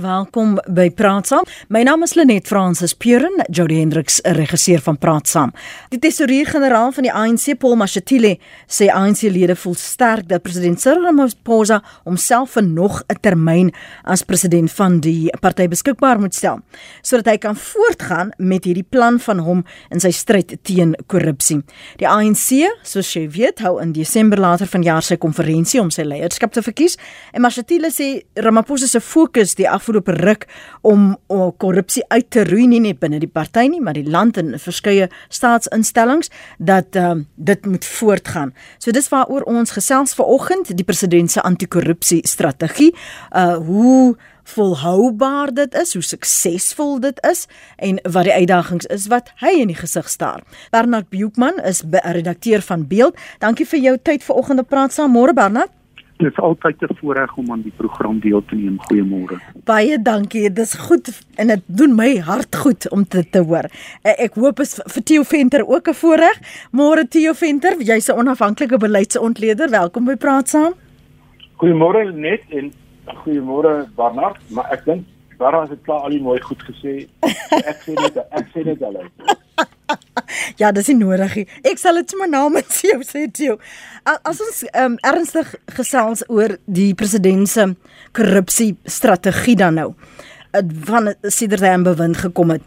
Welkom by Praat Saam. My naam is Lenet Fransis Puren, Jody Hendriks, regisseur van Praat Saam. Die tesourier-generaal van die ANC, Paul Mashatile, sê ANC-lede voel sterk dat president Cyril Ramaphosa homself vir nog 'n termyn as president van die party beskikbaar moet stel, sodat hy kan voortgaan met hierdie plan van hom in sy stryd teen korrupsie. Die ANC, soos jy weet, hou in Desember later vanjaar sy konferensie om sy leierskap te verkies, en Mashatile sê Ramaphosa se fokus die afgelope ruk om korrupsie uit te roei nie net binne die party nie, maar die land en verskeie staatsinstellings dat um, dit moet voortgaan. So dis waaroor ons gesels vanoggend, die president se anti-korrupsie strategie, uh hoe volhoubaar dit is, hoe suksesvol dit is en wat die uitdagings is wat hy in die gesig staar. Bernard Beukman is redakteur van Beeld. Dankie vir jou tyd vanoggend om te praat saam. Môre Bernard. Dit is altyd 'n voorreg om aan die program deel te neem. Goeiemôre. Baie dankie. Dit is goed en dit doen my hart goed om dit te hoor. Eh, ek hoop is vir Theo Venter ook 'n voorreg. Môre Theo Venter, jy's 'n onafhanklike beleidsontleder. Welkom by Praat Saam. Goeiemôre net en goeiemôre Barnard, maar ek dink Barnard het klaar al die mooi goed gesê. Ek sê net ek sê net al. Ja, dis nie nodig nie. Ek sal dit sommer na met jou sê toe. As ons um, ernstig gesels oor die president se korrupsie strategie dan nou. Van sedert hy aan bewind gekom het.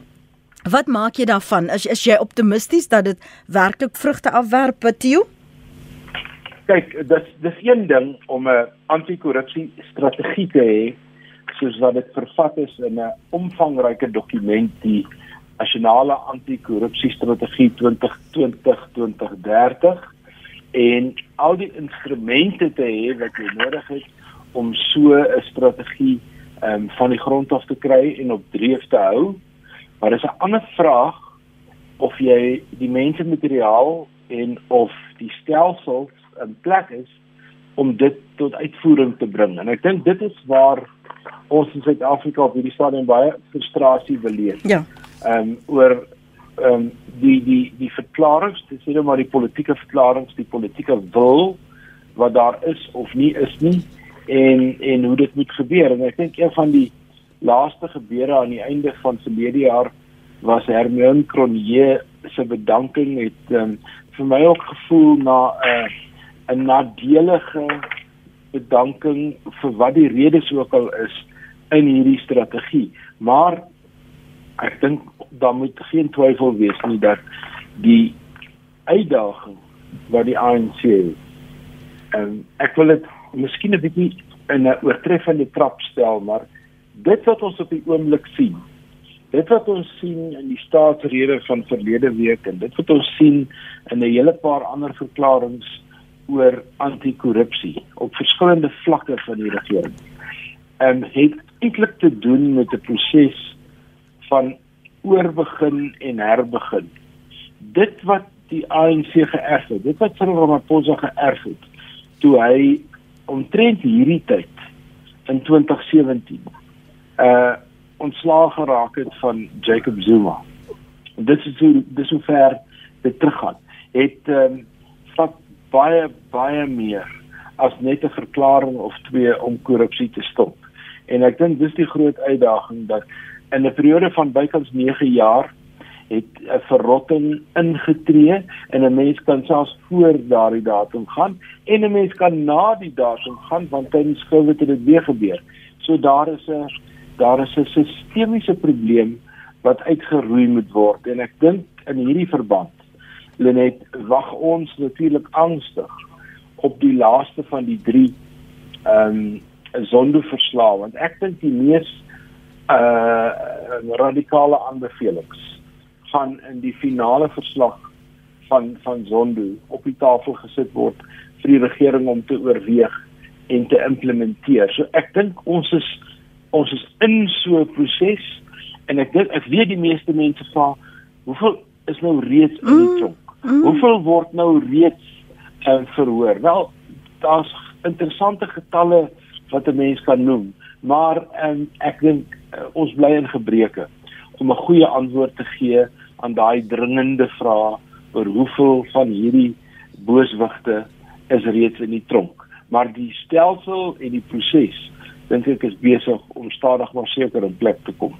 Wat maak jy daarvan? Is is jy optimisties dat dit werklik vrugte afwerp, Theo? Kyk, dis dis een ding om 'n anti-korrupsie strategie te hê soos wat dit vervat is in 'n omvangryke dokument die nasionale anti-korrupsiestrategie 2020-2030 en al die instrumente te hê wat jy nodig het om so 'n strategie um, van die grond af te kry en op dreef te hou. Maar dis 'n ander vraag of jy die mense materiaal en of die stelsels in plek is om dit tot uitvoering te bring. En ek dink dit is waar ons in Suid-Afrika op hierdie stadium baie frustrasie beleef. Ja ehm um, oor ehm um, die die die verklaringe, dis nie maar die politieke verklaringe, die politieke wil wat daar is of nie is nie en en hoe dit moet gebeur. En ek dink een van die laaste gebeure aan die einde van verlede jaar was Hermione Cronje se bedanking het um, vir my ook gevoel na 'n uh, 'n nadelige bedanking vir wat die redes ook al is in hierdie strategie. Maar ek dink daar moet geen twyfel wees nie dat die uitdaging wat die ANC het. En ek wil dit miskien 'n bietjie in 'n oortreffende trap stel, maar dit wat ons op die oomblik sien. Dit wat ons sien in die staatsrede van verlede week en dit wat ons sien in 'n hele paar ander verklaringe oor anti-korrupsie op verskillende vlakke van die regering. En het eintlik te doen met 'n proses van oorbegin en herbegin. Dit wat die ANC geërf het, dit wat Cyril Ramaphosa geërf het toe hy omtrent hierdie tyd in 2017 uh ontslaag geraak het van Jacob Zuma. Dit is hoe dis hoe ver dit teruggaan. Het ehm um, vat baie baie meer as net 'n verklaring of twee om korrupsie te stop. En ek dink dis die groot uitdaging dat in 'n periode van bykans 9 jaar het 'n verrotting ingetree en 'n mens kan selfs voor daardie datum gaan en 'n mens kan na die datum gaan want tydens skuld het dit weer gebeur. So daar is 'n daar is 'n sistemiese probleem wat uitgeroei moet word en ek dink in hierdie verband Lenet wag ons natuurlik angstig op die laaste van die 3 ehm um, sonde verslae want ek dink die mees uh radikale aanbevelings van in die finale verslag van van Zondo op die tafel gesit word vir die regering om te oorweeg en te implementeer. So ek dink ons is ons is in so 'n proses en ek dink ek weet die meeste mense vra hoeveel is nou reeds in die mm, tronk? Mm. Hoeveel word nou reeds uh, verhoor? Wel, daar's interessante getalle wat 'n mens kan noem, maar um, ek dink uh, ons bly in gebreke om 'n goeie antwoord te gee aan daai dringende vraag oor hoeveel van hierdie booswigte is reeds in die tronk. Maar die stelsel en die proses dink ek is besig om stadig maar seker in plek te kom.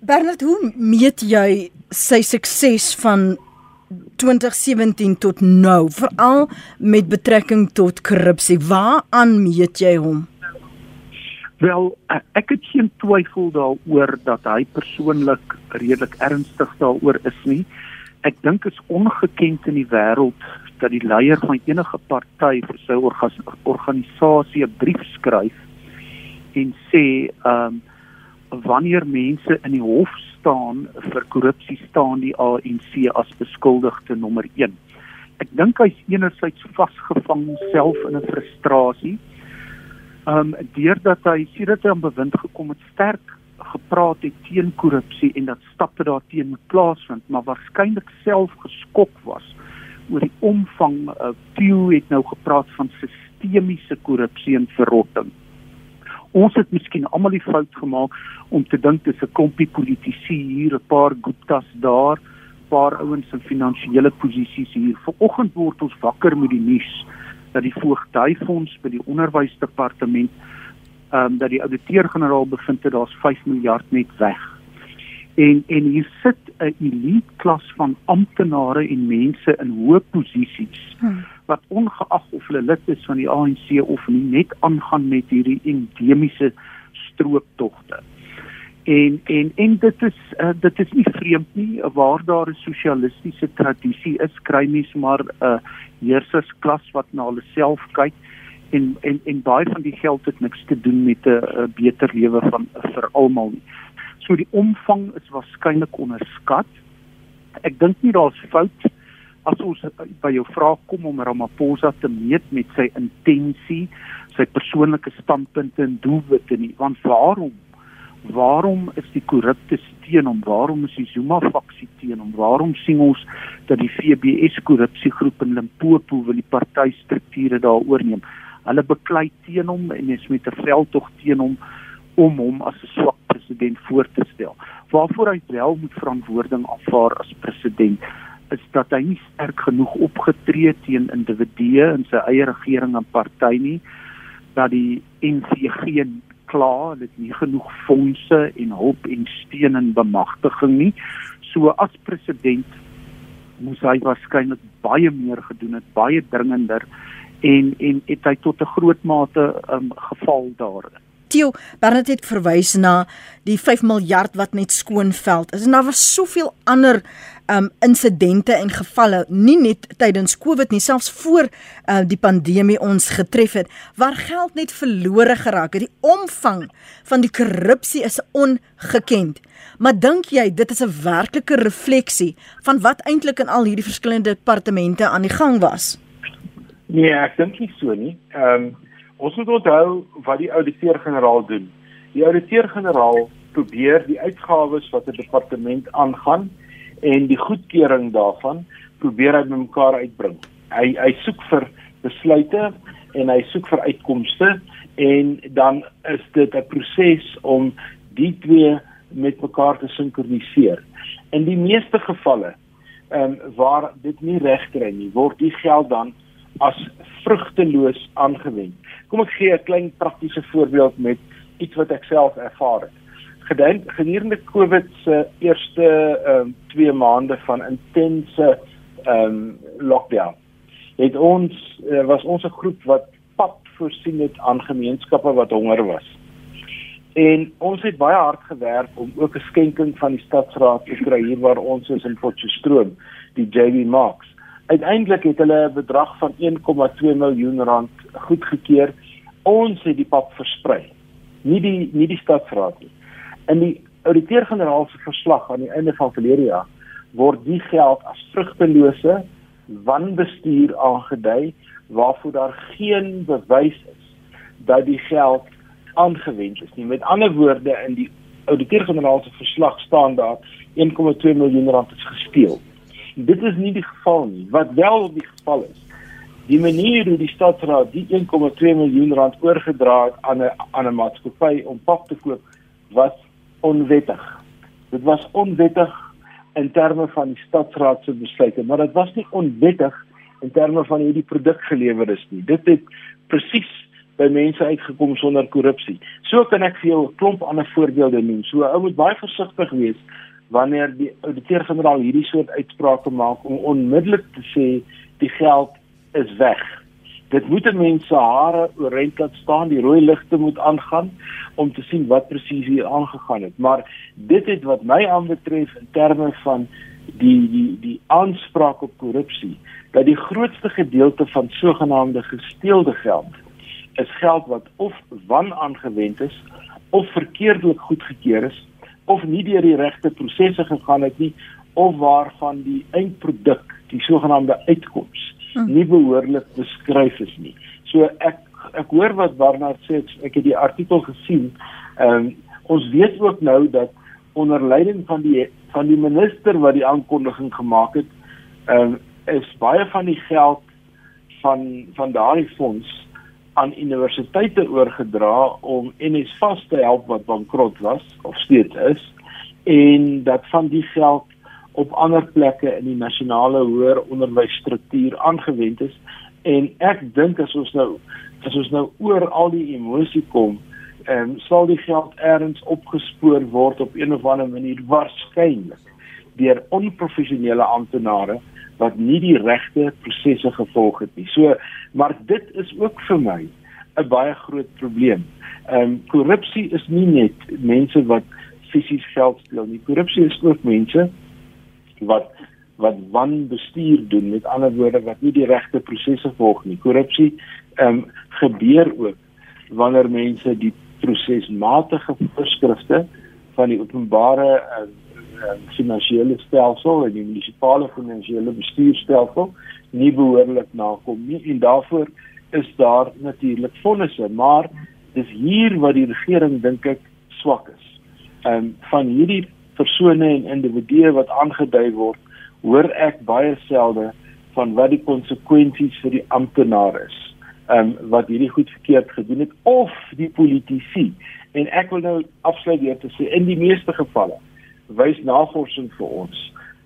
Bernard, hoe meet jy sy sukses van 2017 tot nou, veral met betrekking tot korrupsie? Waaraan meet jy hom? Wel, ek het geen twyfel daaroor dat hy persoonlik redelik ernstig daaroor is nie. Ek dink is ongekend in die wêreld dat die leier van enige party vir sy organisasie 'n brief skryf en sê ehm um, wanneer mense in die hof staan vir korrupsie staan die ANC as beskuldigde nommer 1. Ek dink hy's enerzijds vasgevang self in 'n frustrasie. Um, deurdat hy sodat hy aan bewind gekom het sterk gepraat het teen korrupsie en dat stappe daarteen moet plaasvind, maar waarskynlik self geskok was oor die omvang. Uh, Pew het nou gepraat van sistemiese korrupsie en verrotting ons het miskien almal die fout gemaak om te dink dis 'n klompie politici hier, 'n paar Guptas daar, paar ouens in finansiële posisies hier. Vanoggend word ons wakker met die nuus dat die voogdyfonds by die onderwysdepartement ehm um, dat die ouditeur-generaal bevind het daar's 5 miljard net weg. En en hier sit 'n elite klas van amptenare en mense in hoë posisies. Hmm wat ongeag of hulle lid is van die ANC of nie net aangaan met hierdie endemiese strooptogte. En en en dit is uh, dit is nie vreemd nie waar daar 'n sosialistiese tradisie is kry mens maar 'n uh, heersersklas wat na hulle self kyk en en en baie van die geld het niks te doen met 'n uh, beter lewe van uh, vir almal nie. So die omvang is waarskynlik onderskat. Ek dink nie daar's fout as ons by jou vraag kom om Ramaphosa te meet met sy intensie, sy persoonlike standpunte en doelwitte nie, want waarom? Waarom is die korrupte teen hom? Waarom is die Zuma faksie teen hom? Waarom sien ons dat die FBS korrupsiegroep in Limpopo wil die partystrukture daar oorneem? Hulle beklei teen hom en is met 'n veldtog teen hom om hom as 'n swak president voor te stel. Waarvoor hy wel moet verantwoording aanvaar as president is dat hy nie sterk genoeg opgetree teen individue in sy eie regering en party nie dat die NVG klaar dit nie genoeg fondse en hulp en steun en bemagtiging nie so as president moes hy waarskynlik baie meer gedoen het baie dringender en en het hy tot 'n groot mate um, geval daarin Theo Bernadette verwys na die 5 miljard wat net skoonveld is. En daar was soveel ander um insidente en gevalle nie net tydens Covid nie, selfs voor uh, die pandemie ons getref het waar geld net verlore geraak het. Die omvang van die korrupsie is ongekend. Maar dink jy dit is 'n werklike refleksie van wat eintlik in al hierdie verskillende departemente aan die gang was? Nee, ek dink nie so nie. Ehm um, Ons moet onthou wat die ouditeur-generaal doen. Die ouditeur-generaal probeer die uitgawes wat 'n departement aangaan en die goedkeuring daarvan probeer hy bymekaar uitbring. Hy hy soek vir besluite en hy soek vir uitkomste en dan is dit 'n proses om die twee met mekaar te sinkroniseer. In die meeste gevalle ehm um, waar dit nie regkry nie, word die geld dan as vrugteloos aangewend. Kom ek gee 'n klein praktiese voorbeeld met iets wat ek self ervaar het. Gedurende COVID se eerste ehm um, 2 maande van intense ehm um, lockdown. Het ons uh, was ons 'n groep wat pap voorsien het aan gemeenskappe wat honger was. En ons het baie hard gewerk om ook 'n skenking van die stadsraad te kry hier waar ons is in Potchefstroom, die JB Marks uiteindelik het hulle 'n bedrag van 1,2 miljoen rand goedgekeur. Ons het die pap versprei. Nie die nie die stadsraad nie. In die ouditeur-generaal se verslag aan die einde van verlede jaar word die geld as vrugtelose wanbestuur aangedui waarvoor daar geen bewys is dat die geld aangewend is nie. Met ander woorde in die ouditeur-generaal se verslag staan daar 1,2 miljoen rand is gesteel. Dit is nie die geval nie. Wat wel die geval is, die manier hoe die stadsraad die 1,2 miljoen rand oorgedra het aan 'n aan 'n maatskappy om pap te koop, was onwettig. Dit was onwettig in terme van die stadsraad se besluite, maar dit was nie onwettig in terme van hoe die produk gelewer is nie. Dit het presies by mense uitgekom sonder korrupsie. So kan ek vir jou 'n klomp ander voorbeelde noem. So ou moet baie versigtig wees wanneer die ouditeur-generaal hierdie soort uitsprake maak om onmiddellik te sê die geld is weg. Dit moet 'n mens se hare oorent laat staan, die rooi ligte moet aangaan om te sien wat presies hier aangegaan het. Maar dit het wat my aanbetref in terme van die die die aanspraak op korrupsie dat die grootste gedeelte van sogenaamde gesteelde geld is geld wat of wan aangewend is of verkeerdelik goedgekeur is of nie deur die regte prosesse gegaan het nie of waarvan die eindproduk die sogenaamde uitkoms hmm. Nie behoorlik beskryf is nie. So ek ek hoor wat Barnard sê ek het die artikel gesien. Ehm um, ons weet ook nou dat onder leiding van die van die minister wat die aankondiging gemaak het, ehm um, is baie van die geld van van daardie fonds aan universiteite oorgedra om NSFAS te help wat bankrot was of steeds is en dat van die geld op ander plekke in die nasionale hoër onderwysstruktuur aangewend is en ek dink as ons nou as ons nou oor al die emosie kom ehm um, sal die geld eers opgespoor word op een of ander manier waarskynlik deur onprofessionele amptenare wat nie die regte prosesse gevolg het nie. So, maar dit is ook vir my 'n baie groot probleem. Ehm um, korrupsie is nie net mense wat fisies geld steel nie. Korrupsie is ook mense wat wat wanbestuur doen, met ander woorde wat nie die regte prosesse volg nie. Korrupsie ehm um, gebeur ook wanneer mense die prosesmatige voorskrifte van die openbare uh, finansiële stelsel en die munisipale finansiële bestuurstelsel nie behoorlik nakom nie en daarvoor is daar natuurlik fondse maar dis hier wat die regering dink ek swak is. Ehm um, van hierdie persone en individue wat aangedui word, hoor ek baie selde van wat die konsekwensies vir die amptenaar is. Ehm um, wat hierdie goed verkeerd gedoen het of die politici. En ek wil nou afsluit deur te sê in die meeste gevalle wys navorsing vir ons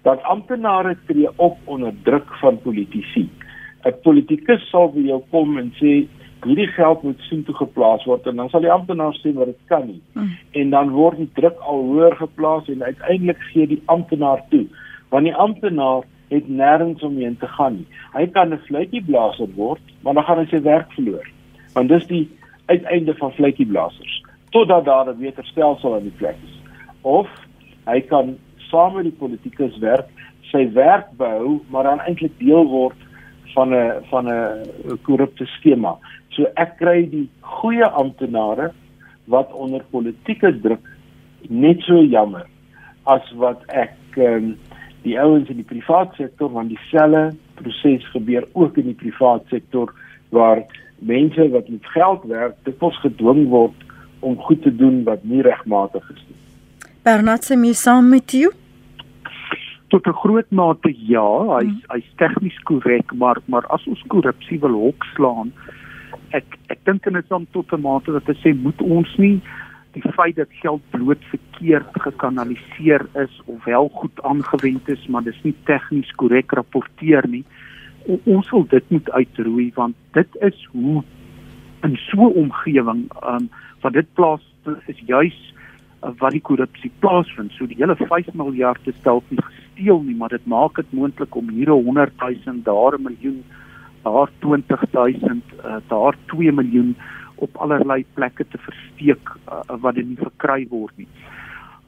dat amptenare tree op onder druk van politici. 'n Politikus sal vir jou kom en sê hierdie geld moet sien toe geplaas word en dan sal die amptenaar sê maar dit kan nie. Mm. En dan word die druk al hoër geplaas en uiteindelik gee die amptenaar toe want die amptenaar het nêrens omheen te gaan nie. Hy kan 'n fluitjieblaser word, maar dan gaan hy sy werk verloor. Want dis die uiteinde van fluitjieblasers totdat daar 'n beter stelsel in die plek is. Of hy kan saam met die politikus werk, sy werk behou, maar dan eintlik deel word van 'n van 'n korrupte skema. So ek kry die goeie amptenare wat onder politieke druk net so jammer as wat ek um, die ouens in die privaat sektor want dieselfde proses gebeur ook in die privaat sektor waar mense wat met geld werk, dit word gedwing word om goed te doen wat nie regmatig is nie. Bernard se mee saam met jou? Tot 'n groot mate ja, hy's hmm. hy's tegnies korrek, maar maar as ons korrupsie wil hokslaan, ek ek dink in 'n som tot 'n mate dat dit sê moet ons nie die feit dat geld bloot verkeerd gekanaliseer is of wel goed aangewend is, maar dis nie tegnies korrek rapporteer nie. O, ons wil dit moet uitroei want dit is hoe in so 'n omgewing um, wat dit plaas is juis wat die korrupsie plaasvind. So die hele 5 miljard te stel nie gesteel nie, maar dit maak dit moontlik om hier 'n 100 000, daar 'n miljoen, daar 20 000, uh, daar 2 miljoen op allerlei plekke te versteek uh, wat dit nie verkry word nie.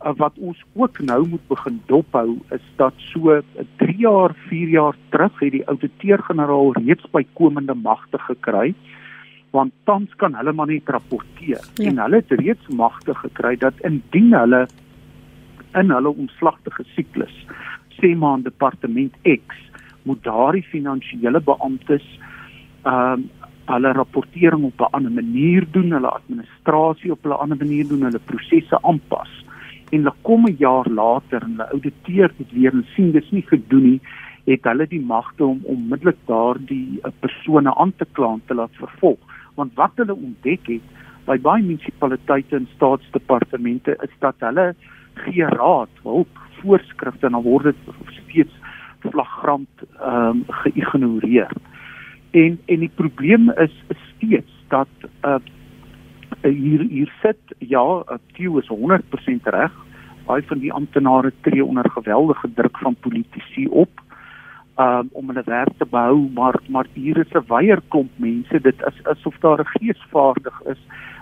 Uh, wat ons ook nou moet begin dophou is dat so 3 jaar, 4 jaar terug het die ouditeur-generaal reeds bykomende magte gekry want tans kan hulle maar net rapporteer ja. en hulle het reeds magte gekry dat indien hulle in hulle omslagtige siklus sê maar in departement X moet daardie finansiële beamptes ehm um, hulle rapportering op 'n ander manier doen, hulle administrasie op 'n ander manier doen, hulle prosesse aanpas. En hulle kom 'n jaar later en hulle auditeer dit weer en sien dit is nie gedoen nie, het hulle die magte om onmiddellik daardie eh, persone aan te kla en te laat vervolg want wat hulle ontdek het by baie munisipaliteite en staatsdepartemente is dat hulle gee raad, hulp, voorskrifte en dan word dit steeds flagrant ehm um, geïgnoreer. En en die probleem is, is steeds dat uh hier hier sit ja, Theo is 100% reg. Baie van die amptenare tree onder geweldige druk van politici op um, om hulle werk te behou, maar maar hier is 'n weier klomp mense. Dit is asof daar 'n geesvaardig is.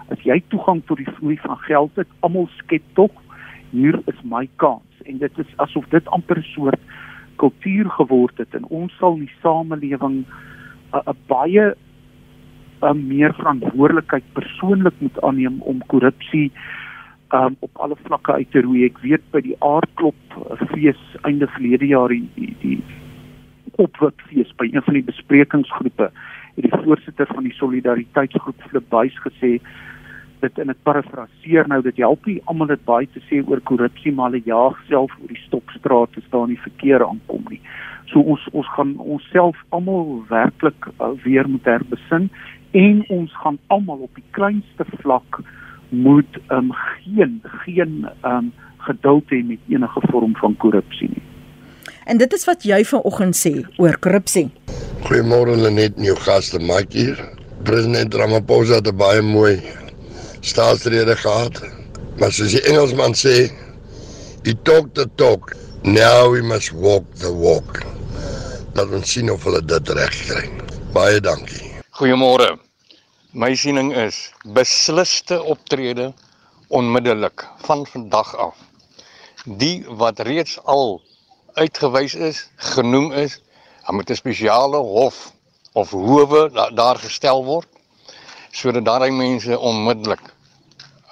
As jy toegang tot die vloei van geld het, almal skep tog hier is my kans en dit is asof dit amper 'n soort kultuur geword het en ons sal die samelewing 'n baie 'n meer verantwoordelikheid persoonlik moet aanneem om korrupsie um, op alle vlakke uit te roei. Ek weet by die aardklop fees einde verlede jaar die die, die opwekfees by een van die besprekingsgroepe het die voorsitter van die solidariteitsgroep Flip Buys gesê dit en ek parafraseer nou dit help nie almal dit baie te sê oor korrupsie maar hulle jaag self oor die stokstraat as daar nie verkeer aankom nie. So ons ons gaan onsself almal werklik uh, weer moet herbesin en ons gaan almal op die kleinste vlak moet um, geen geen um, geduld hê met enige vorm van korrupsie nie. En dit is wat jy vanoggend sê oor korrupsie. Goeiemôre Lenet, jou gaste Mike hier. President Ramaphosa het baie mooi staatsrede gehad. Maar soos die Engelsman sê, he talk the talk, now we must walk the walk. Dat ons sien of hulle dit reg kry. Baie dankie. Goeiemôre. My siening is besliste optrede onmiddellik van vandag af. Die wat reeds al uitgewys is, genoem is, moet 'n spesiale hof of howe da daar gestel word sodat daai mense onmiddellik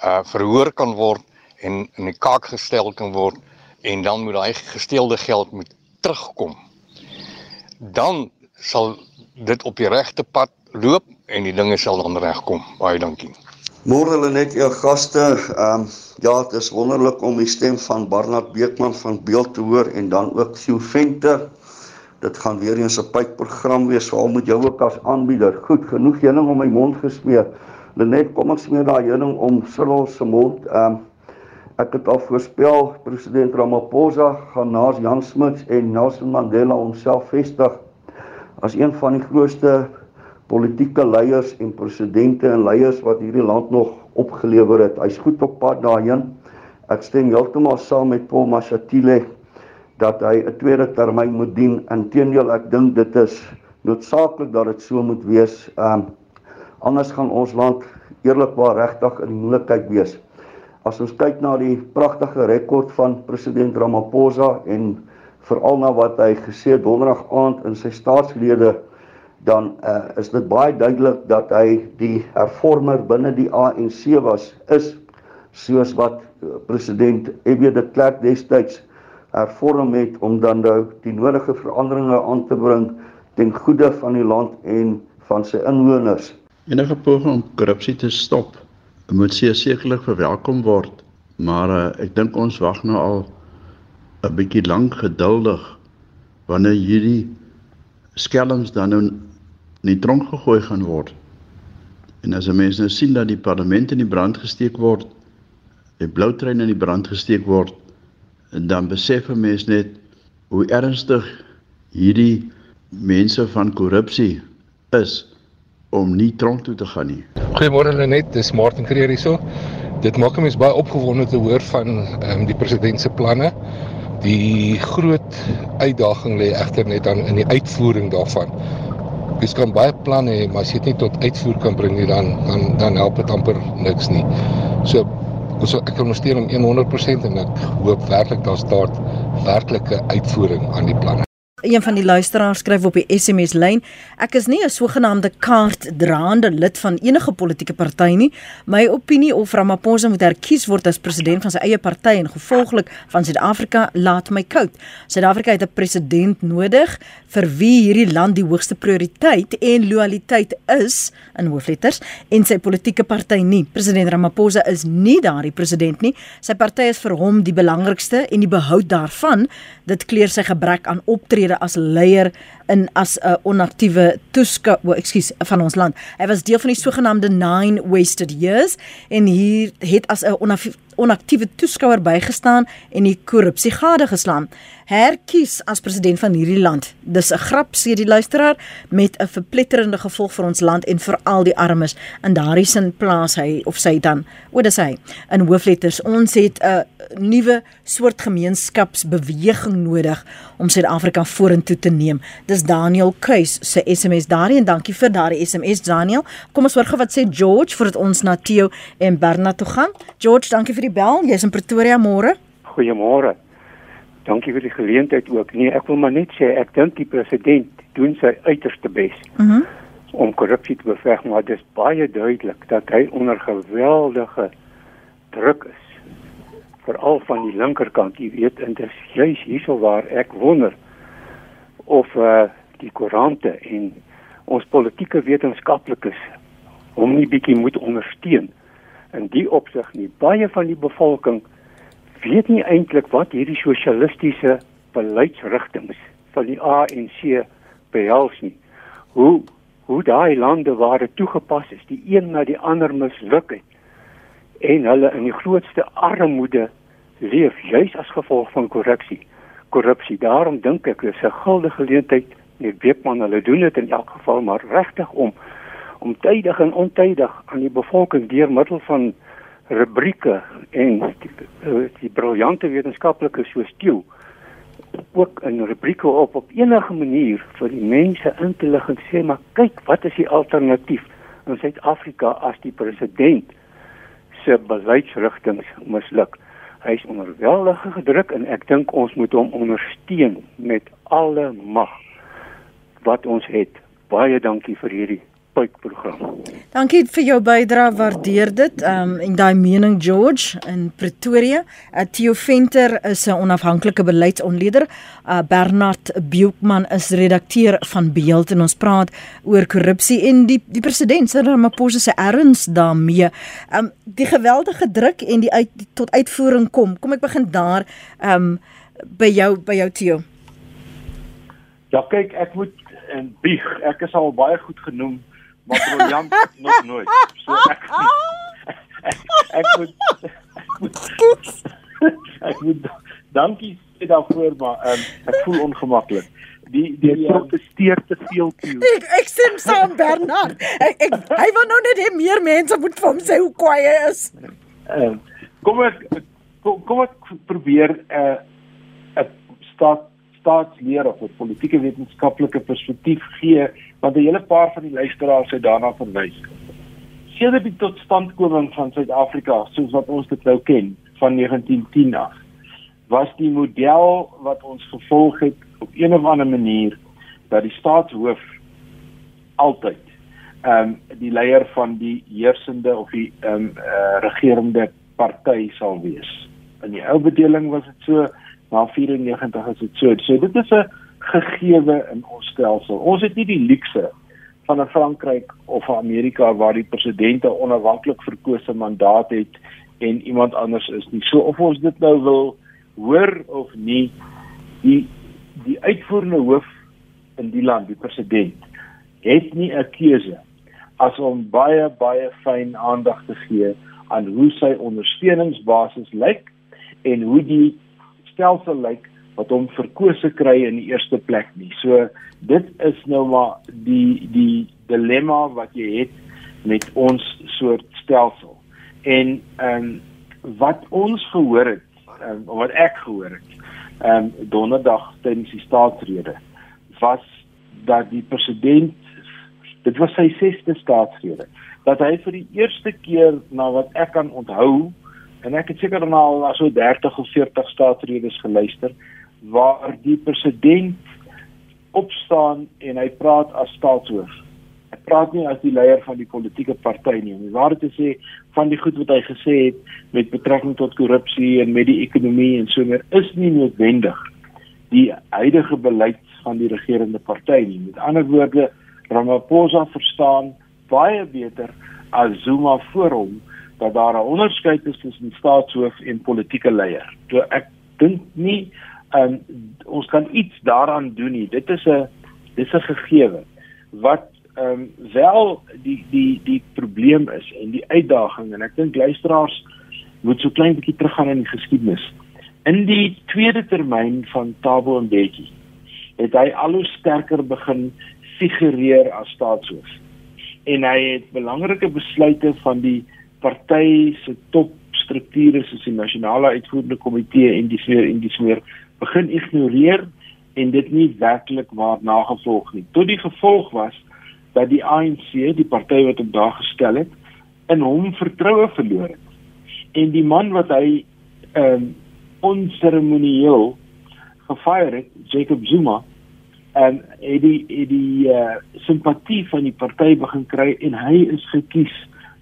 uh verhoor kan word en in die kaak gestel kan word en dan moet daai gesteelde geld moet terugkom. Dan sal dit op die regte pad loop en die dinge sal dan regkom. Baie dankie. Môre hulle net jou gaste. Ehm um, ja, dit is wonderlik om die stem van Barnard Beekman van Beeld te hoor en dan ook Sue Venter. Dit gaan weer eens 'n pypprogram wees, veral met jou ook as aanbieder. Goed, genoeg heuning om my mond gesmeer. Lenet, kom ons smeer daai heuning om Cyril se mond. Ehm um, ek het al voorspel president Ramaphosa gaan naas Jan Smuts en Nelson Mandela homself vestig as een van die grootste politieke leiers en presidente en leiers wat hierdie land nog opgelewer het. Hy's goed op pad daarheen. Ek stem heeltemal saam met Paul Mashatile dat hy 'n tweede termyn moet dien. Inteendeel, ek dink dit is noodsaaklik dat dit so moet wees. Ehm um, anders gaan ons land eerlikwaar regtig in moeilikheid wees. As ons kyk na die pragtige rekord van president Ramaphosa en veral na wat hy gesê het donderdag aand in sy staatslede dan uh, is dit baie duidelik dat hy die hervormer binne die ANC was is soos wat uh, president F.W. de Klerk destyds hervorm het om dan nou die nodige veranderinge aan te bring ten goede van die land en van sy inwoners. Enige poging om korrupsie te stop moet sekerlik verwelkom word, maar uh, ek dink ons wag nou al 'n bietjie lank geduldig wanneer hierdie skelms dan nou in die tronk gegooi gaan word. En as 'n mens nou sien dat die parlement in die brand gesteek word, die blou trein in die brand gesteek word, dan besef 'n mens net hoe ernstig hierdie mense van korrupsie is om nie tronk toe te gaan nie. Goeiemôre Lenet, dis Martin Creer hierso. Dit maak my baie opgewonde te hoor van ehm um, die president se planne. Die groot uitdaging lê egter net dan in die uitvoering daarvan. Jy kan baie planne hê, maar as jy dit nie tot uitvoer kan bring nie, dan dan dan help dit amper niks nie. So so ek ondersteun hom 100% en ek hoop werklik daar staat werklike uitvoering aan die planne. Een van die luisteraars skryf op die SMS lyn: Ek is nie 'n sogenaamde kaartdraande lid van enige politieke party nie. My opinie of Ramaphosa moet herkies word as president van sy eie party en gevolglik van Suid-Afrika laat my koud. Suid-Afrika het 'n president nodig vir wie hierdie land die hoogste prioriteit en loyaliteit is in hoofletters en sy politieke party nie. President Ramaphosa is nie daardie president nie. Sy party is vir hom die belangrikste en die behoud daarvan dit kleur sy gebrek aan optrede as leier in as 'n onaktiewe toeskouer, oh, ekskuus, van ons land. Hy was deel van die sogenaamde 9 wasted years en hier het as 'n onaktiewe toeskouer bygestaan en die korrupsie gade geslaan. Herkies as president van hierdie land. Dis 'n grap sê die luisteraar met 'n verpletterende gevolg vir ons land en vir al die armes. In daardie sin plaas hy of sy dan, o, dis hy in hoofletters. Ons het 'n nuwe soort gemeenskapsbeweging nodig om Suid-Afrika vorentoe te neem. Dis Daniel Keus se SMS daarin en dankie vir daardie SMS Daniel. Kom ons hoor gou wat sê George voordat ons na Theo en Berna toe gaan. George, dankie vir die bel. Jy's in Pretoria môre. Goeiemôre. Dankie vir die geleentheid ook. Nee, ek wil maar net sê ek dink die president doen sy uiterste bes. Mhm. Mm om korrupsie te beveg, maar dit is baie duidelik dat hy onder geweldige druk is veral van die linkerkant, jy weet, en dit is juis hierso waar ek wonder of uh die koerante en ons politieke wetenskaplikes hom nie bietjie moet ondersteun in die opsig nie. Baie van die bevolking weet nie eintlik wat hierdie sosialistiese beleidsrigtinge van die ANC behels nie. Hoe hoe daai lande waar dit toegepas is, die een na die ander misluk het en hulle in die grootste armoede leef juis as gevolg van korrupsie. Korrupsie. Daarom dink ek dis 'n guldige geleentheid. Nee, Beekman, hulle doen dit in elk geval maar regtig om om tydig en ontydig aan die bevolking deur middel van rubrieke en die, die briljante wetenskaplikes soos Steele ook 'n rubrieke op op enige manier vir die mense in te lig en sê maar kyk wat is die alternatief in Suid-Afrika as die president se beleidsrigtinge misluk. Hy is onder geweldige druk en ek dink ons moet hom ondersteun met alle mag wat ons het. Baie dankie vir hierdie puikprogram. Dankie vir jou bydrae, waardeer dit. Ehm um, en daai mening George in Pretoria. Uh, Theo Venter is 'n onafhanklike beleidsontleder. Uh, Bernard Beukman is redakteur van Beeld en ons praat oor korrupsie en die die president se Ramaphosa se erns daarmee. Ehm um, die geweldige druk en die uit die, tot uitvoering kom. Kom ek begin daar ehm um, by jou by jou Theo. Ja kyk, ek moet en bieg. Ek is al baie goed genoem maar briljant nog nooit. So ek ek, ek moet ek moet dankie sê daarvoor maar um, ek voel ongemaklik. Die die um, protesteer te veel toe. Ek ek sien saam Bernard. Ek, ek hy wil nou net hê meer mense moet vir hom sê hoe kwaai hy is. Uh, kom ek kom, kom ek probeer 'n uh, 'n staat staatsleer of 'n politieke wetenskaplike perspektief gee want 'n hele paar van die luisteraars het daarna verwys. Sedert die totstandkoming van Suid-Afrika soos wat ons dit nou ken van 1910 af, was die model wat ons gevolg het op een of ander manier dat die staatshoof altyd ehm um, die leier van die heersende of die ehm um, uh, regerende party sal wees. In die ou bedeling was dit so na 94 is dit so. So dit is 'n gegewe in ons stelsel. Ons het nie die luukse van 'n Frankryk of 'n Amerika waar die president 'n onafhanklik verkose mandaat het en iemand anders is nie. So of ons dit nou wil hoor of nie, die die uitvoerende hoof in die land, die president, het nie 'n keuse as om baie baie fyn aandag te gee aan hoe sy ondersteuningsbasis lyk en hoe die stelsel lyk wat hom verkose kry in die eerste plek nie. So dit is nou maar die die dilemma wat jy het met ons soort stelsel. En ehm um, wat ons gehoor het, um, wat ek gehoor het, ehm um, donderdag tydens die staatsrede was dat die president dit was sy sesde staatsrede dat hy vir die eerste keer na wat ek kan onthou en ek het seker nou al so 30 of 40 staatsredes geluister waar die president opstaan en hy praat as staatshoof. Hy praat nie as die leier van die politieke party nie. Om waar te sê van die goed wat hy gesê het met betrekking tot korrupsie en met die ekonomie en so meer is nie noodwendig die huidige beleid van die regerende party nie. Met ander woorde, Ramaphosa verstaan baie beter as Zuma voor hom dat daar 'n onderskeid is tussen staatshoof en politieke leier. So ek dink nie um, ons kan iets daaraan doen nie. Dit is 'n Dis 'n gegewe wat ehm um, wel die die die probleem is en die uitdaging en ek dink luisteraars moet so klein bietjie teruggaan in die geskiedenis. In die tweede termyn van Thabo Mbeki het hy al hoe sterker begin figureer as staatshoof. En hy het belangrike besluite van die party se topstrukture soos die nasionale uitvoerende komitee en die smeer en die smeer begin ignoreer en dit nie werklik waar nagevolg nie. Tot die gevolg was dat die ANC, die party wat hom daar gestel het, in hom vertroue verloor het. En die man wat hy ehm um, onseremonieel gefire het, Jacob Zuma, en het die het die uh, simpatie van die party begin kry en hy is gekies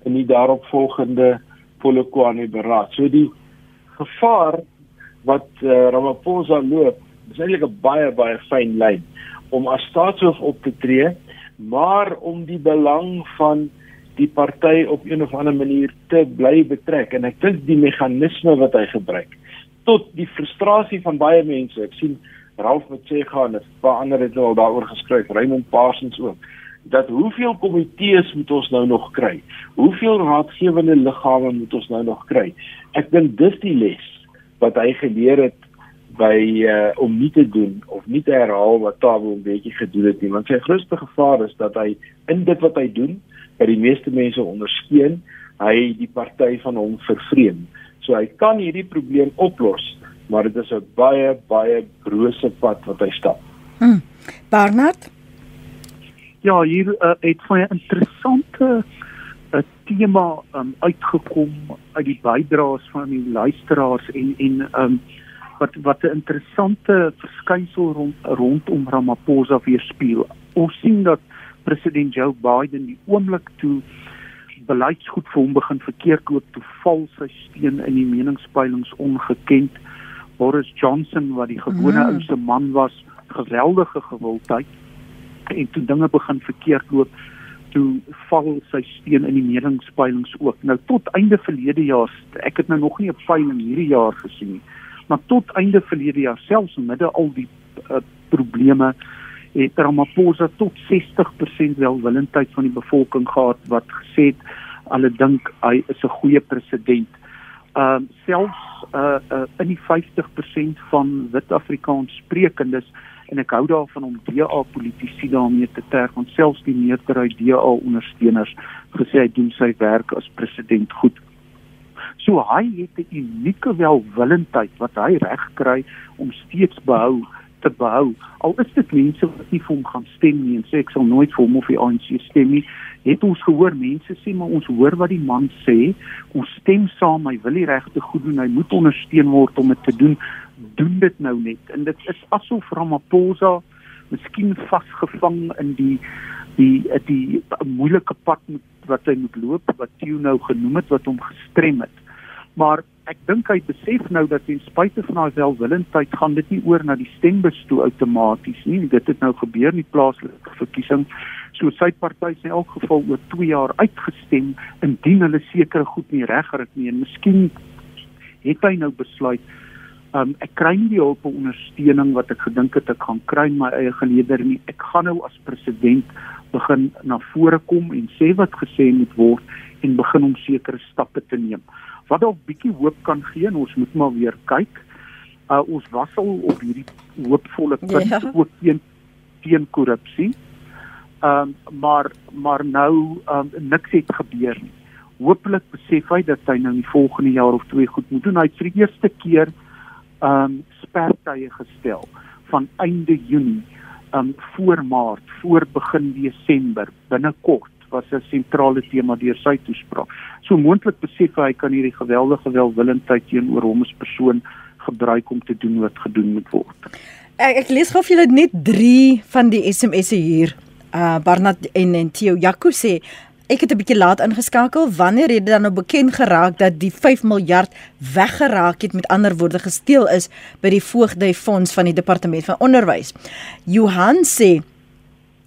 in die daaropvolgende Polokwane beraad. So die gevaar wat uh, Ramaphosa loop, is eintlik 'n baie baie fyn lyn om as staatshoof op te tree, maar om die belang van die party op een of ander manier te bly betrek en ek dink die meganisme wat hy gebruik tot die frustrasie van baie mense. Ek sien Ralph moet sê gaan, 'n paar ander het nou al daaroor geskryf, Raymond Parsons ook. Dat hoeveel komitees moet ons nou nog kry? Hoeveel raadgewende liggame moet ons nou nog kry? Ek dink dis die les wat hy geleer het by uh, om nie te doen of nie te herhaal wat Tabo 'n bietjie gedoen het nie, want sy grootste gevaar is dat hy in dit wat hy doen, by die meeste mense ondersteun, hy die party van hom vervreem. So hy kan hierdie probleem oplos maar dit is 'n baie baie brose pad wat hy stap. Hm. Barnard? Ja, hier uh, het baie interessante 'n tema um, uitgekom uit die bydraes van die luisteraars en en um, wat wat 'n interessante verskynsel rond rondom Ramaphosa weerspieël. Ons sien dat president Joe Biden die oomblik toe beleidsgoed vir hom begin verkeerd loop toe val sy steun in die meningspeilings ongekend. Boris Johnson wat die gewone mm. ouse man was, geweldige gewildheid en toe dinge begin verkeerd loop, toe val sy steen in die meningspeilings ook. Nou tot einde verlede jaar, ek het nou nog nie 'n peiling hierdie jaar gesien nie, maar tot einde verlede jaar selfs midde al die uh, probleme het Ramaphosa tot 60% welwillendheid van die bevolking gehad wat gesê het hulle dink hy is 'n goeie president. Ehm uh, selfs uh, uh in die 50% van wit Afrikaans sprekendes en ek hou daarvan om DA politici daarmee te terg want selfs die meerderheid DA ondersteuners gesê hy doen sy werk as president goed. So hy het 'n unieke welwillendheid wat hy reg kry om steeds behou te behou. Al is dit mense wat nie vir hom gaan stem nie en sê ek sal nooit vir hom of die ANC stem nie, het ons gehoor mense sê maar ons hoor wat die man sê, ons stem saam, hy wil die regte goed doen, hy moet ondersteun word om dit te doen. Doen dit nou net. En dit is asof Ramaphosa miskien vasgevang in die die die, die moeilike pad wat hy moet loop wat jy nou genoem het wat hom gestrem het. Maar ek dink hy besef nou dat ten spyte van haar welwillendheid gaan dit nie oor na die stembus toe outomaties nie. Dit het nou gebeur in die plaaslike verkiesing. So sy party is in elk geval oor 2 jaar uitgestem indien hulle sekere goed nie reggerig nie en miskien het hy nou besluit um, ek kry nie die hulp en ondersteuning wat ek gedink het ek gaan kry in my eie geleder nie. Ek gaan nou as president begin na vore kom en sê wat gesê moet word en begin om sekere stappe te neem wat dalk bietjie hoop kan gee en ons moet maar weer kyk. Uh ons was al op hierdie hoopvolle punt ja. ook teen teen korrupsie. Ehm um, maar maar nou ehm um, niks het gebeur nie. Hoopelik besef hy dat hy nou in die volgende jaar of twee goed moet doen. Hy het vir die eerste keer um, spertye gestel van einde Junie um, voor Maart, voor begin Desember binnekort was 'n sentrale tema deur sy toespraak. So moontlik besef hy kan hierdie geweldige welwillendheid teenoor hom as persoon gebruik om te doen wat gedoen moet word. Ek, ek lees gou vir julle net 3 van die SMS'e hier. Uh Barnard en, en Theo Jaco sê Ek het 'n bietjie laat ingeskakel. Wanneer het dit dan nou bekend geraak dat die 5 miljard weggeraak het met ander woorde gesteel is by die Voogdy Fonds van die Departement van Onderwys? Johan sê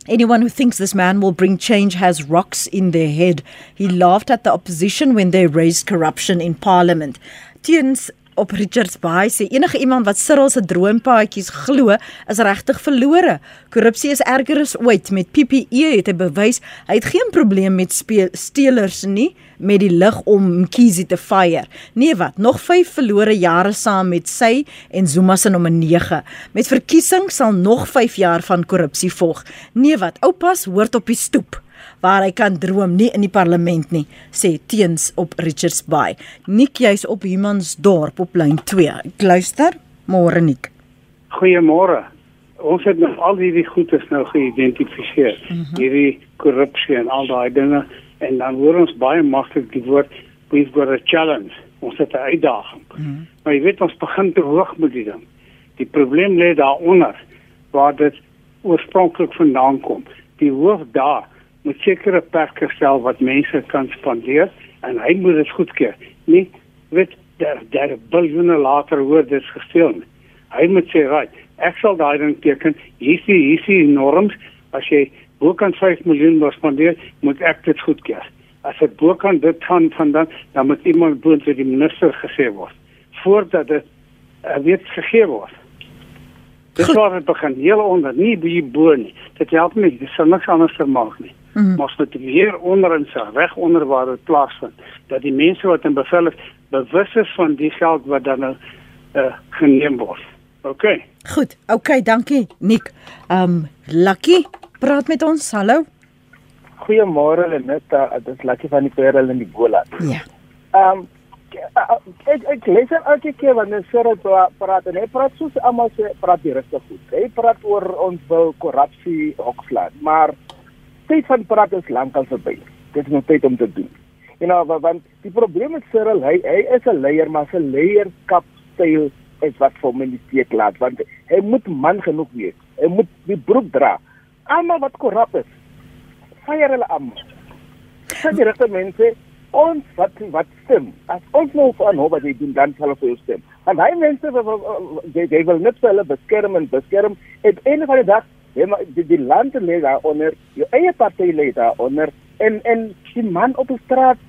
Anyone who thinks this man will bring change has rocks in their head. He laughed at the opposition when they raised corruption in parliament. Teens op Richards Bay sê enige iemand wat Cyril se droompaadjies glo, is regtig verlore. Korrupsie is erger as ooit. Met PPE het hy bewys hy het geen probleem met steelers nie met die lig om Mkhize te fire. Nee wat, nog 5 verlore jare saam met sy en Zuma se nommer 9. Met verkiesing sal nog 5 jaar van korrupsie volg. Nee wat, oupas hoort op die stoep waar hy kan droom nie in die parlement nie sê teens op Richards Bay. Nik jy's op Humansdorp op lyn 2 ek luister. Môre Nik Goeiemôre. Ons het nou al hierdie goedes nou geïdentifiseer. Mm -hmm. hierdie korrupsie en al daai dinge. En dan hoor ons baie maklik die woord we've got a challenge. Ons het 'n uitdaging. Mm -hmm. maar jy weet ons begin te hoog met die ding. Die probleem lê daaronder waar dit oorspronklik vandaan kom. Die hoof daar moet sekere perke stel wat mense kan spandeer en hy moet dit goedkeur nie weet daar daar biljoene later hoor dit gesteel nie. hy moet sê right ek sal daai ding teken hier is hier is norms as jy Hoe kan 5 miljoen spandeer? Moet ek dit goedkeur? As dit bo kan dit gaan van dan dan moet iemand boontoe vir die minister gesê word voordat dit uh, weet gegee word. Dit word het begin heel onder, nie by bo nie. Dit help nie, dit sal niks anders vermaak nie. Mm -hmm. Ons moet weer onder in sy reg onder waar dit plaasvind dat die mense wat in bevel is bewus is van die geld wat dan nou uh, geneem word. OK. Goed. OK, dankie Nik. Um Lucky Praat met ons. Hallo. Goeiemôre Lenetta, dit is Lucky van die Parel in die Boland. Ja. Ehm um, ek ek lees elke keer wanneer Cyril praat en hy praat soos almal sê praat die rustig goed. Hy praat oor ons wil korrupsie opslaan, maar tyd van praat is lankal verby. Dit is nou tyd om te doen. You know, want die probleem met Cyril, hy hy is 'n leier, maar sy leierskap styl is wat vir my nie steek laat want hy moet man genoeg wees. Hy moet die broek dra almal wat korrup is. Fyer hulle almal. Sy regte mense ons wat wat stem. As ons nou van hoe wat jy doen dan sal ons stem. En hy mense jy jy wil net hulle beskerm en beskerm. Het een van die dag jy maar die, die land lê daar onder jou eie party lê daar onder en en die man op die straat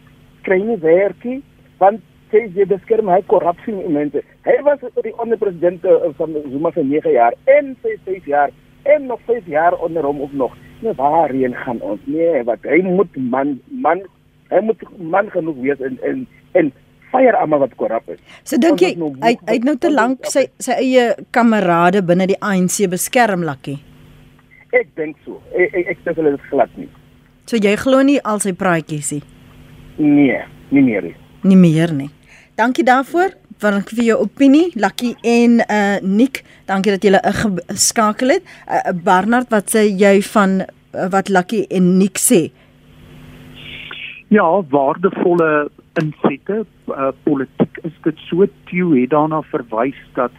kry nie werkie want sê jy beskerm hy korrupsie mense. Hy was die onderpresident eh, van Zuma vir 9 jaar en sy 6 jaar en nog 5 jaar onder hom of nog. Nee, waarheen gaan ons? Nee, wat hy moet man man hy moet man genoeg wees en en en fire almal wat korrup is. So dink jy hy hy het nou te lank sy sy eie kamerade binne die ANC beskerm lakkie. Ek dink so. Ek ek, ek sê hulle is glad nie. So jy glo nie al sy praatjies nie. Nee, nie meer nie. Nie meer nie. Dankie daarvoor vir vir jou opinie, Lucky en uh Nick. Dankie dat julle geskakel het. Uh, Bernard, wat sê jy van uh, wat Lucky en Nick sê? Ja, waardevolle insette. Uh, politiek is dit so toe het daarna verwys dat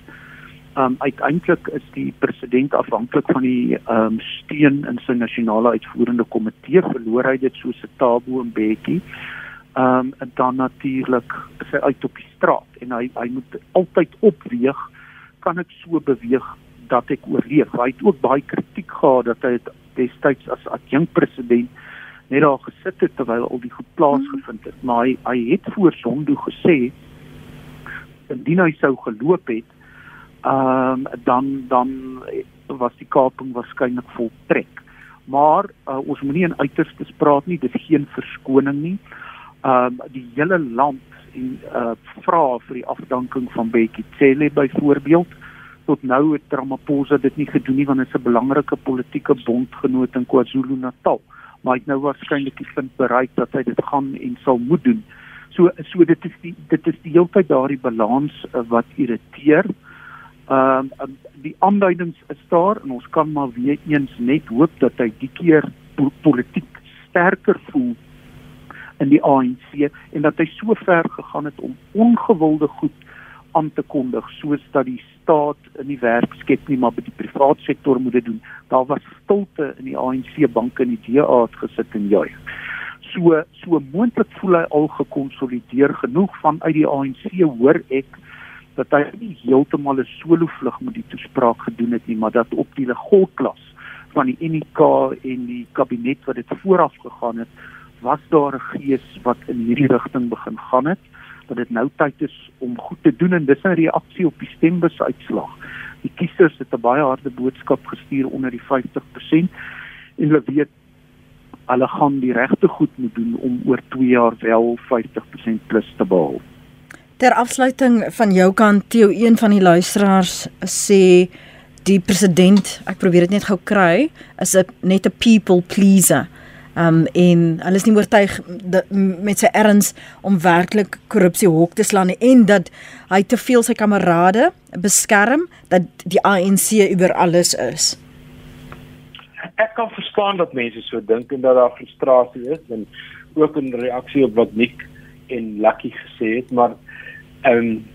um uiteindelik is die president afhanklik van die um steun in sy nasionale uitvoerende komitee verloor hy dit soos 'n tabo en bekkie ehm um, en dan natuurlik is hy uit op die straat en hy hy moet altyd opweeg. Kan ek so beweeg dat ek oorleef. Hy het ook baie kritiek gehad dat hy destyds as adjunkt president net daar gesit het terwyl al die goed plaasgevind het, maar hy hy het voor Sondo gesê indien hy sou geloop het, ehm um, dan dan was die kaping waarskynlik voltrek. Maar uh, ons moenie in uiterstes praat nie, dis geen verskoning nie um die hele land en uh vra vir die afdanking van Bekkie Cele byvoorbeeld tot nou het Ramaphosa dit nie gedoen nie want dit is 'n belangrike politieke bondgenoot in KwaZulu-Natal maar hy het nou waarskynlik die punt bereik dat hy dit gaan en sal moet doen. So so dit is die dit is die hele tyd daardie balans uh, wat irriteer. Ehm um, die aanduidings is daar en ons kan maar weer eens net hoop dat hy die keer po politiek sterker voel in die ANC en dat hy so ver gegaan het om ongewilde goed aan te kondig soos dat die staat in die werk skep nie maar by die private sektor moet dit doen. Daar was stilte in die ANC banke en die DA het gesit en juig. So so moontlik voel hy al gekonsolideer genoeg vanuit die ANC hoor ek dat hy nie heeltemal 'n solo vlug met die toespraak gedoen het nie, maar dat op die legolklas van die UNK en die kabinet wat dit vooraf gegaan het was daar 'n gees wat in hierdie rigting begin gaan het dat dit nou tyd is om goed te doen en dis 'n reaksie op die stembusuitslag. Die kiesers het 'n baie harde boodskap gestuur onder die 50% en hulle weet hulle gaan die regte goed moet doen om oor 2 jaar wel 50% plus te behaal. Ter afsluiting van jou kant, Theo, een van die luisteraars sê die president, ek probeer dit net gou kry, is 'n net 'n people pleaser. Um en hulle is nie oortuig met sy erns om werklik korrupsie hok te slaan en dat hy te veel sy kamerade beskerm dat die ANC oor alles is ek kan verstaan dat mense so dink en dat daar frustrasie is en ook 'n reaksie op wat Nick en Lucky gesê het, maar um,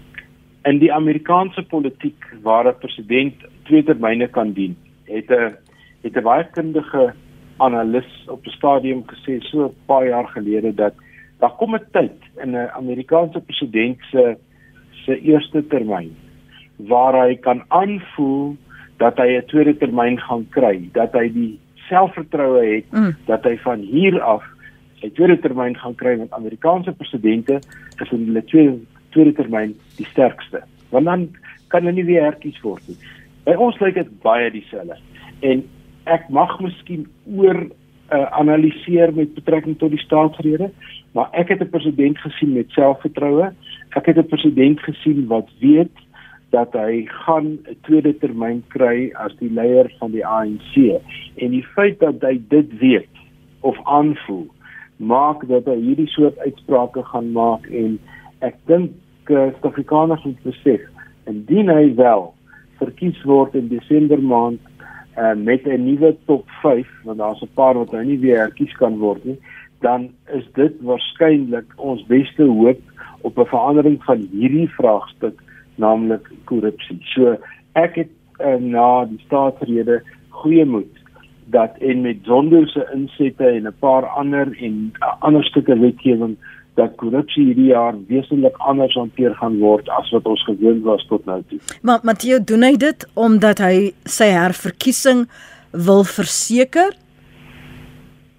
in die Amerikaanse politiek waar 'n president twee termyne kan dien, het 'n het 'n baie kundige analis op 'n stadium gesê so 'n paar jaar gelede dat daar kom 'n tyd in 'n Amerikaanse president se se eerste termyn waar hy kan aanvoel dat hy 'n tweede termyn gaan kry, dat hy die selfvertroue het mm. dat hy van hier af sy tweede termyn gaan kry want Amerikaanse presidente is in hulle tweede tweede termyn die sterkste. Want dan kan hulle nie weer herkies word nie. By ons lyk dit baie dieselfde. En ek mag miskien oor uh, analiseer met betrekking tot die staatsrede, maar ek het 'n president gesien met selfvertroue. Ek het 'n president gesien wat weet dat hy gaan 'n tweede termyn kry as die leier van die ANC en die feit dat hy dit weet of aanvoel maak dat hy hierdie soort uitsprake gaan maak en ek dink uh, Suid-Afrikaners moet besef indien hy wel verkies word in Desember maand uh, met 'n nuwe top 5 want daar's 'n paar wat nou nie weer herkies kan word nie dan is dit waarskynlik ons beste hoop op 'n verandering van hierdie vraagstuk naamlik korrupsie. So ek het uh, na die staatsrede goeie moed dat en met Zondo se insette en 'n paar ander en uh, ander stukke wetgewing dat korrupsie hierdie jaar wesentlik anders hanteer gaan word as wat ons gewoond was tot nou toe. Maar Matteo doen hy dit omdat hy sy herverkiesing wil verseker?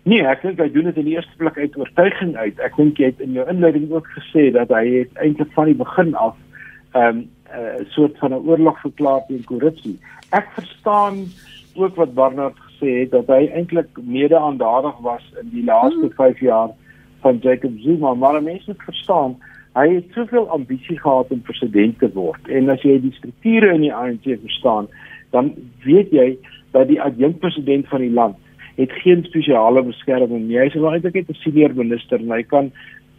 Nee, ek dink hy doen dit in die eerste plek uit oortuiging uit. Ek dink jy het in jou inleiding ook gesê dat hy het eintlik van die begin af ehm um, 'n uh, soort van 'n oorlog verklaar teen korrupsie. Ek verstaan ook wat Barnard gesê het dat hy eintlik mede-aandadig was in die laaste 5 hmm. jaar van Jacob Zuma, maar mense moet verstaan Hy het soveel ambisie gehad om president te word en as jy die strukture in die ANC verstaan, dan weet jy dat die adjunkpresident van die land het geen spesiale beskerming nie. Hy is eintlik net 'n senior minister en hy kan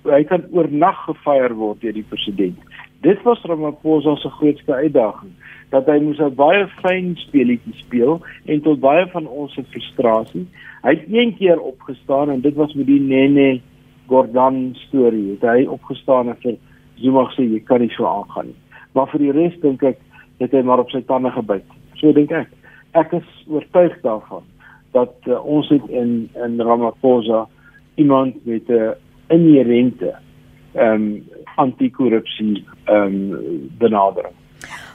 hy kan oornag gefire word deur die president. Dit was Ramaphosa se grootste uitdaging dat hy moes 'n baie fyn speletjie speel en tot baie van ons se frustrasie. Hy het een keer opgestaan en dit was met die Nene Gordon storie. Het hy opgestaan en vir Zuma gesê jy kan nie so aangaan nie. Maar vir die res dink ek het hy maar op sy tande gebyt. So dink ek. Ek is oortuig daarvan dat uh, ons het in in Ramaphosa iemand met 'n inherente ehm um, anti-korrupsie ehm um, benadering.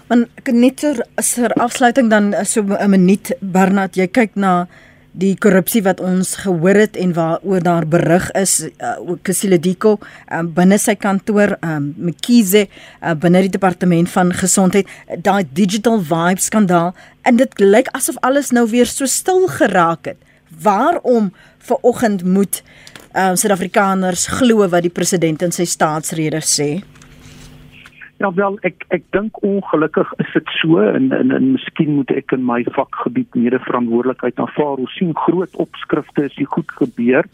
Want net ter ter afsluiting dan so 'n minuut Bernard, jy kyk na die korrupsie wat ons gehoor het en waaroor daar berig is uh, ook Kasilediko um, binne sy kantoor um, Mkhize uh, binne die departement van gesondheid daai digital vibe skandaal en dit lyk asof alles nou weer so stil geraak het waarom ver oggend moet uh, Suid-Afrikaners glo wat die president in sy staatsrede sê? Ja wel ek ek dink ongelukkig is dit so en en, en miskien moet ek in my vakgebied mede verantwoordelikheid aanvaar. Ons sien groot opskrifte is dit goed gebeur.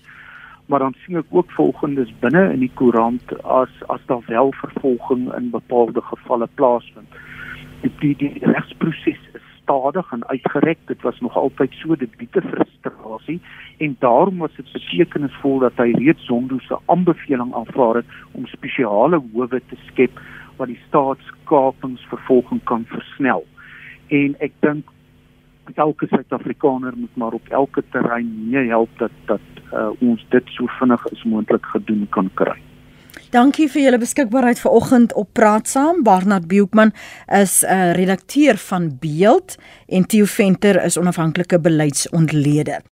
Maar dan sien ek ook volgendes binne in die koerant as as daar wel vervolging in bepaalde gevalle plaasvind. Die die, die regsproses is stadig en uitgerek. Dit was nog altyd so dit bied frustrasie en daarom was dit betekenisvol dat hy reeds Zondo se aanbeveling aanvaar het om spesiale howe te skep wat die staatskapingsvervolging kan versnel. En ek dink elke Suid-Afrikaner moet maar op elke terrein mee help dat dat uh, ons dit so vinnig as moontlik gedoen kan kry. Dankie vir julle beskikbaarheid vanoggend op Praat Saam. Barnard Beukman is 'n uh, redakteur van Beeld en Theo Venter is onafhanklike beleidsontleder.